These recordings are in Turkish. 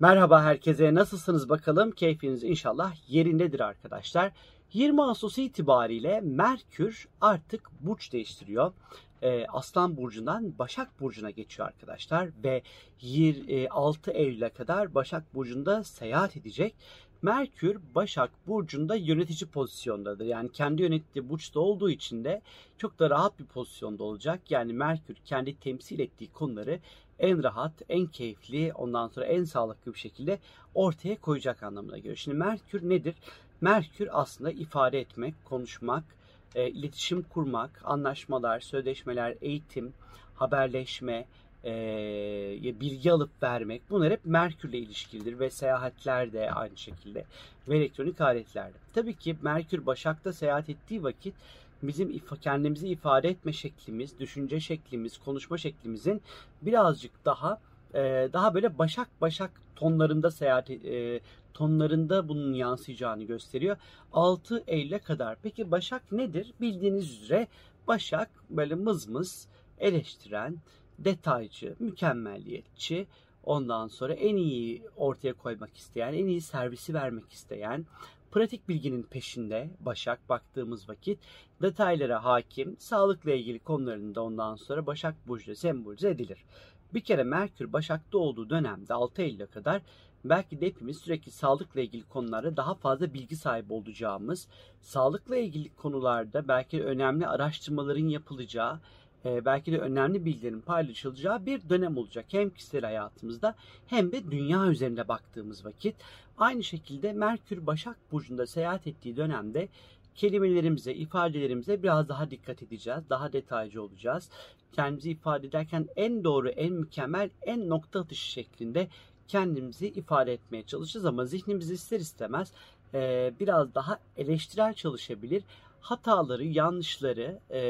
Merhaba herkese nasılsınız bakalım keyfiniz inşallah yerindedir arkadaşlar. 20 Ağustos itibariyle Merkür artık burç değiştiriyor. Ee, Aslan Burcu'ndan Başak Burcu'na geçiyor arkadaşlar ve 6 Eylül'e kadar Başak Burcu'nda seyahat edecek. Merkür Başak Burcu'nda yönetici pozisyondadır. Yani kendi yönettiği burçta olduğu için de çok da rahat bir pozisyonda olacak. Yani Merkür kendi temsil ettiği konuları en rahat, en keyifli, ondan sonra en sağlıklı bir şekilde ortaya koyacak anlamına geliyor. Şimdi Merkür nedir? Merkür aslında ifade etmek, konuşmak, e, iletişim kurmak, anlaşmalar, sözleşmeler, eğitim, haberleşme, e, bilgi alıp vermek bunlar hep Merkürle ilişkilidir ve seyahatler de aynı şekilde ve elektronik aletlerde. Tabii ki Merkür Başak'ta seyahat ettiği vakit bizim kendimizi ifade etme şeklimiz, düşünce şeklimiz, konuşma şeklimizin birazcık daha daha böyle başak başak tonlarında seyahat tonlarında bunun yansıyacağını gösteriyor. 6 Eylül'e kadar. Peki Başak nedir? Bildiğiniz üzere Başak böyle mızmız, eleştiren, detaycı, mükemmelliyetçi, ondan sonra en iyi ortaya koymak isteyen, en iyi servisi vermek isteyen, pratik bilginin peşinde Başak baktığımız vakit detaylara hakim, sağlıkla ilgili konularında ondan sonra Başak Burcu'da sembolize edilir. Bir kere Merkür Başak'ta olduğu dönemde 6 Eylül'e kadar belki de hepimiz sürekli sağlıkla ilgili konularda daha fazla bilgi sahibi olacağımız, sağlıkla ilgili konularda belki önemli araştırmaların yapılacağı, e, belki de önemli bilgilerin paylaşılacağı bir dönem olacak. Hem kişisel hayatımızda hem de dünya üzerinde baktığımız vakit. Aynı şekilde Merkür Başak Burcu'nda seyahat ettiği dönemde kelimelerimize, ifadelerimize biraz daha dikkat edeceğiz. Daha detaycı olacağız. Kendimizi ifade ederken en doğru, en mükemmel, en nokta atışı şeklinde kendimizi ifade etmeye çalışacağız ama zihnimiz ister istemez e, biraz daha eleştirel çalışabilir. Hataları, yanlışları e,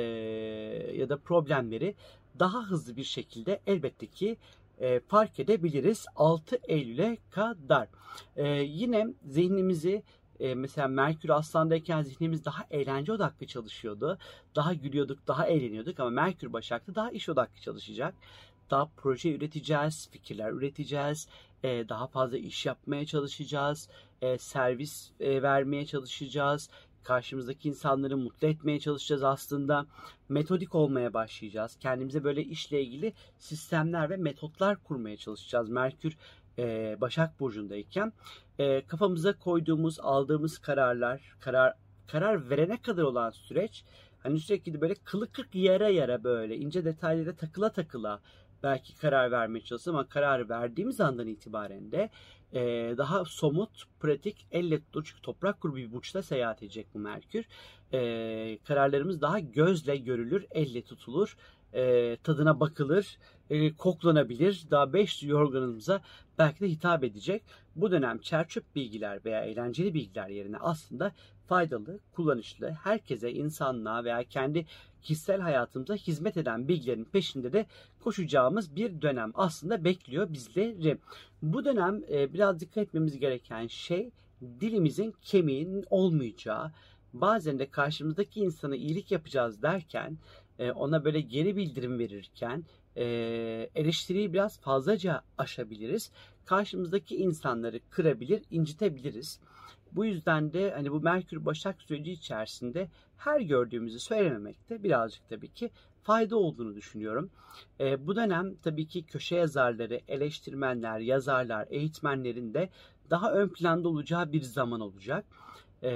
ya da problemleri daha hızlı bir şekilde elbette ki e, fark edebiliriz 6 Eylül'e kadar. E, yine zihnimizi e, mesela Merkür Aslan'dayken zihnimiz daha eğlence odaklı çalışıyordu. Daha gülüyorduk, daha eğleniyorduk ama Merkür Başak'ta daha iş odaklı çalışacak. Daha proje üreteceğiz, fikirler üreteceğiz, e, daha fazla iş yapmaya çalışacağız, e, servis e, vermeye çalışacağız, karşımızdaki insanları mutlu etmeye çalışacağız aslında. Metodik olmaya başlayacağız. Kendimize böyle işle ilgili sistemler ve metotlar kurmaya çalışacağız. Merkür e, Başak Burcu'ndayken e, kafamıza koyduğumuz, aldığımız kararlar, karar karar verene kadar olan süreç hani sürekli böyle kılı kırk yara yara böyle ince detaylara takıla takıla belki karar vermeye çalışıyoruz ama karar verdiğimiz andan itibaren de e, daha somut, pratik, elle tutulur çünkü toprak grubu bir burçta seyahat edecek bu Merkür. E, kararlarımız daha gözle görülür, elle tutulur, e, tadına bakılır, e, koklanabilir. Daha 5 organımıza belki de hitap edecek. Bu dönem çerçöp bilgiler veya eğlenceli bilgiler yerine aslında faydalı, kullanışlı, herkese, insanlığa veya kendi kişisel hayatımıza hizmet eden bilgilerin peşinde de koşacağımız bir dönem aslında bekliyor bizleri. Bu dönem e, biraz dikkat etmemiz gereken şey dilimizin kemiğinin olmayacağı, bazen de karşımızdaki insana iyilik yapacağız derken e, ona böyle geri bildirim verirken e, eleştiriyi biraz fazlaca aşabiliriz. Karşımızdaki insanları kırabilir, incitebiliriz. Bu yüzden de hani bu Merkür Başak süreci içerisinde her gördüğümüzü söylememekte birazcık tabii ki fayda olduğunu düşünüyorum. E, bu dönem tabii ki köşe yazarları, eleştirmenler, yazarlar, eğitmenlerin de daha ön planda olacağı bir zaman olacak. E,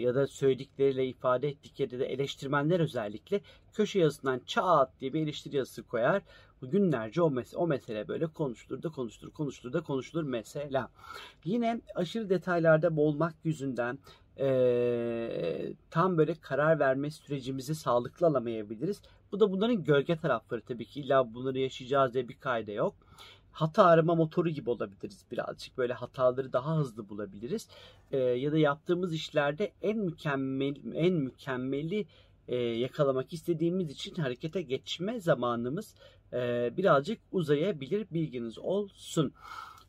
ya da söyledikleriyle ifade ettikleri de eleştirmenler özellikle köşe yazısından çat diye bir eleştiri yazısı koyar. Günlerce o, mes o mesele böyle konuşulur da konuşulur, konuşulur da konuşulur mesela. Yine aşırı detaylarda boğulmak yüzünden e, tam böyle karar verme sürecimizi sağlıklı alamayabiliriz. Bu da bunların gölge tarafları tabii ki. İlla bunları yaşayacağız diye bir kayda yok. Hata arama motoru gibi olabiliriz birazcık. Böyle hataları daha hızlı bulabiliriz. E, ya da yaptığımız işlerde en mükemmel en mükemmeli e, yakalamak istediğimiz için harekete geçme zamanımız e, birazcık uzayabilir. Bilginiz olsun.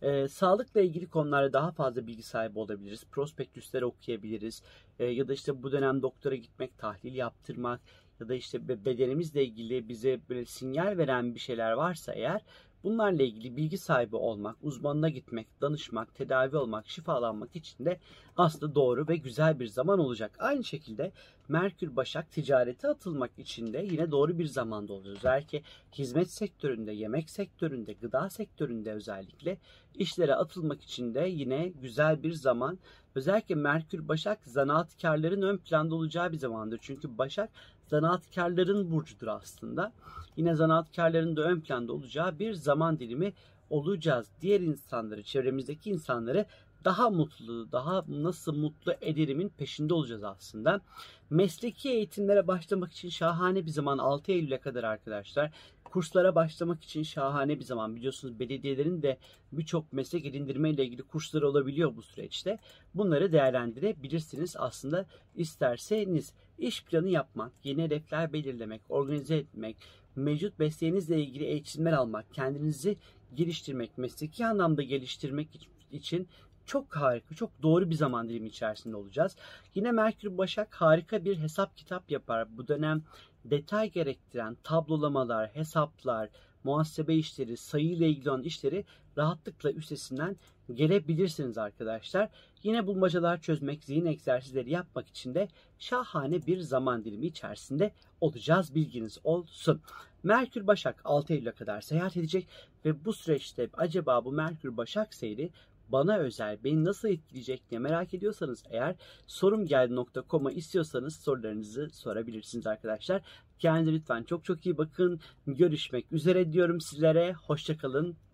E, sağlıkla ilgili konularda daha fazla bilgi sahibi olabiliriz. Prospektüsleri okuyabiliriz. E, ya da işte bu dönem doktora gitmek, tahlil yaptırmak ya da işte bedenimizle ilgili bize böyle sinyal veren bir şeyler varsa eğer Bunlarla ilgili bilgi sahibi olmak, uzmanına gitmek, danışmak, tedavi olmak, şifalanmak için de aslında doğru ve güzel bir zaman olacak. Aynı şekilde Merkür Başak ticarete atılmak için de yine doğru bir zamanda oluyor. Özellikle hizmet sektöründe, yemek sektöründe, gıda sektöründe özellikle işlere atılmak için de yine güzel bir zaman. Özellikle Merkür Başak zanaatkarların ön planda olacağı bir zamandır. Çünkü Başak zanaatkarların burcudur aslında. Yine zanaatkarların da ön planda olacağı bir zaman dilimi olacağız. Diğer insanları, çevremizdeki insanları daha mutlu, daha nasıl mutlu ederimin peşinde olacağız aslında. Mesleki eğitimlere başlamak için şahane bir zaman 6 Eylül'e kadar arkadaşlar. Kurslara başlamak için şahane bir zaman. Biliyorsunuz belediyelerin de birçok meslek edindirme ile ilgili kursları olabiliyor bu süreçte. Bunları değerlendirebilirsiniz aslında isterseniz. İş planı yapmak, yeni hedefler belirlemek, organize etmek, mevcut mesleğinizle ilgili eğitimler almak, kendinizi geliştirmek, mesleki anlamda geliştirmek için çok harika, çok doğru bir zaman dilimi içerisinde olacağız. Yine Merkür Başak harika bir hesap kitap yapar. Bu dönem detay gerektiren tablolamalar, hesaplar, muhasebe işleri, sayı ile ilgili olan işleri rahatlıkla üstesinden gelebilirsiniz arkadaşlar. Yine bulmacalar çözmek, zihin egzersizleri yapmak için de şahane bir zaman dilimi içerisinde olacağız. Bilginiz olsun. Merkür Başak 6 Eylül'e kadar seyahat edecek ve bu süreçte acaba bu Merkür Başak seyri bana özel, beni nasıl etkileyecek diye merak ediyorsanız eğer sorumgeldi.com'a istiyorsanız sorularınızı sorabilirsiniz arkadaşlar. Kendinize lütfen çok çok iyi bakın. Görüşmek üzere diyorum sizlere. Hoşçakalın.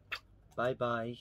Bye bye.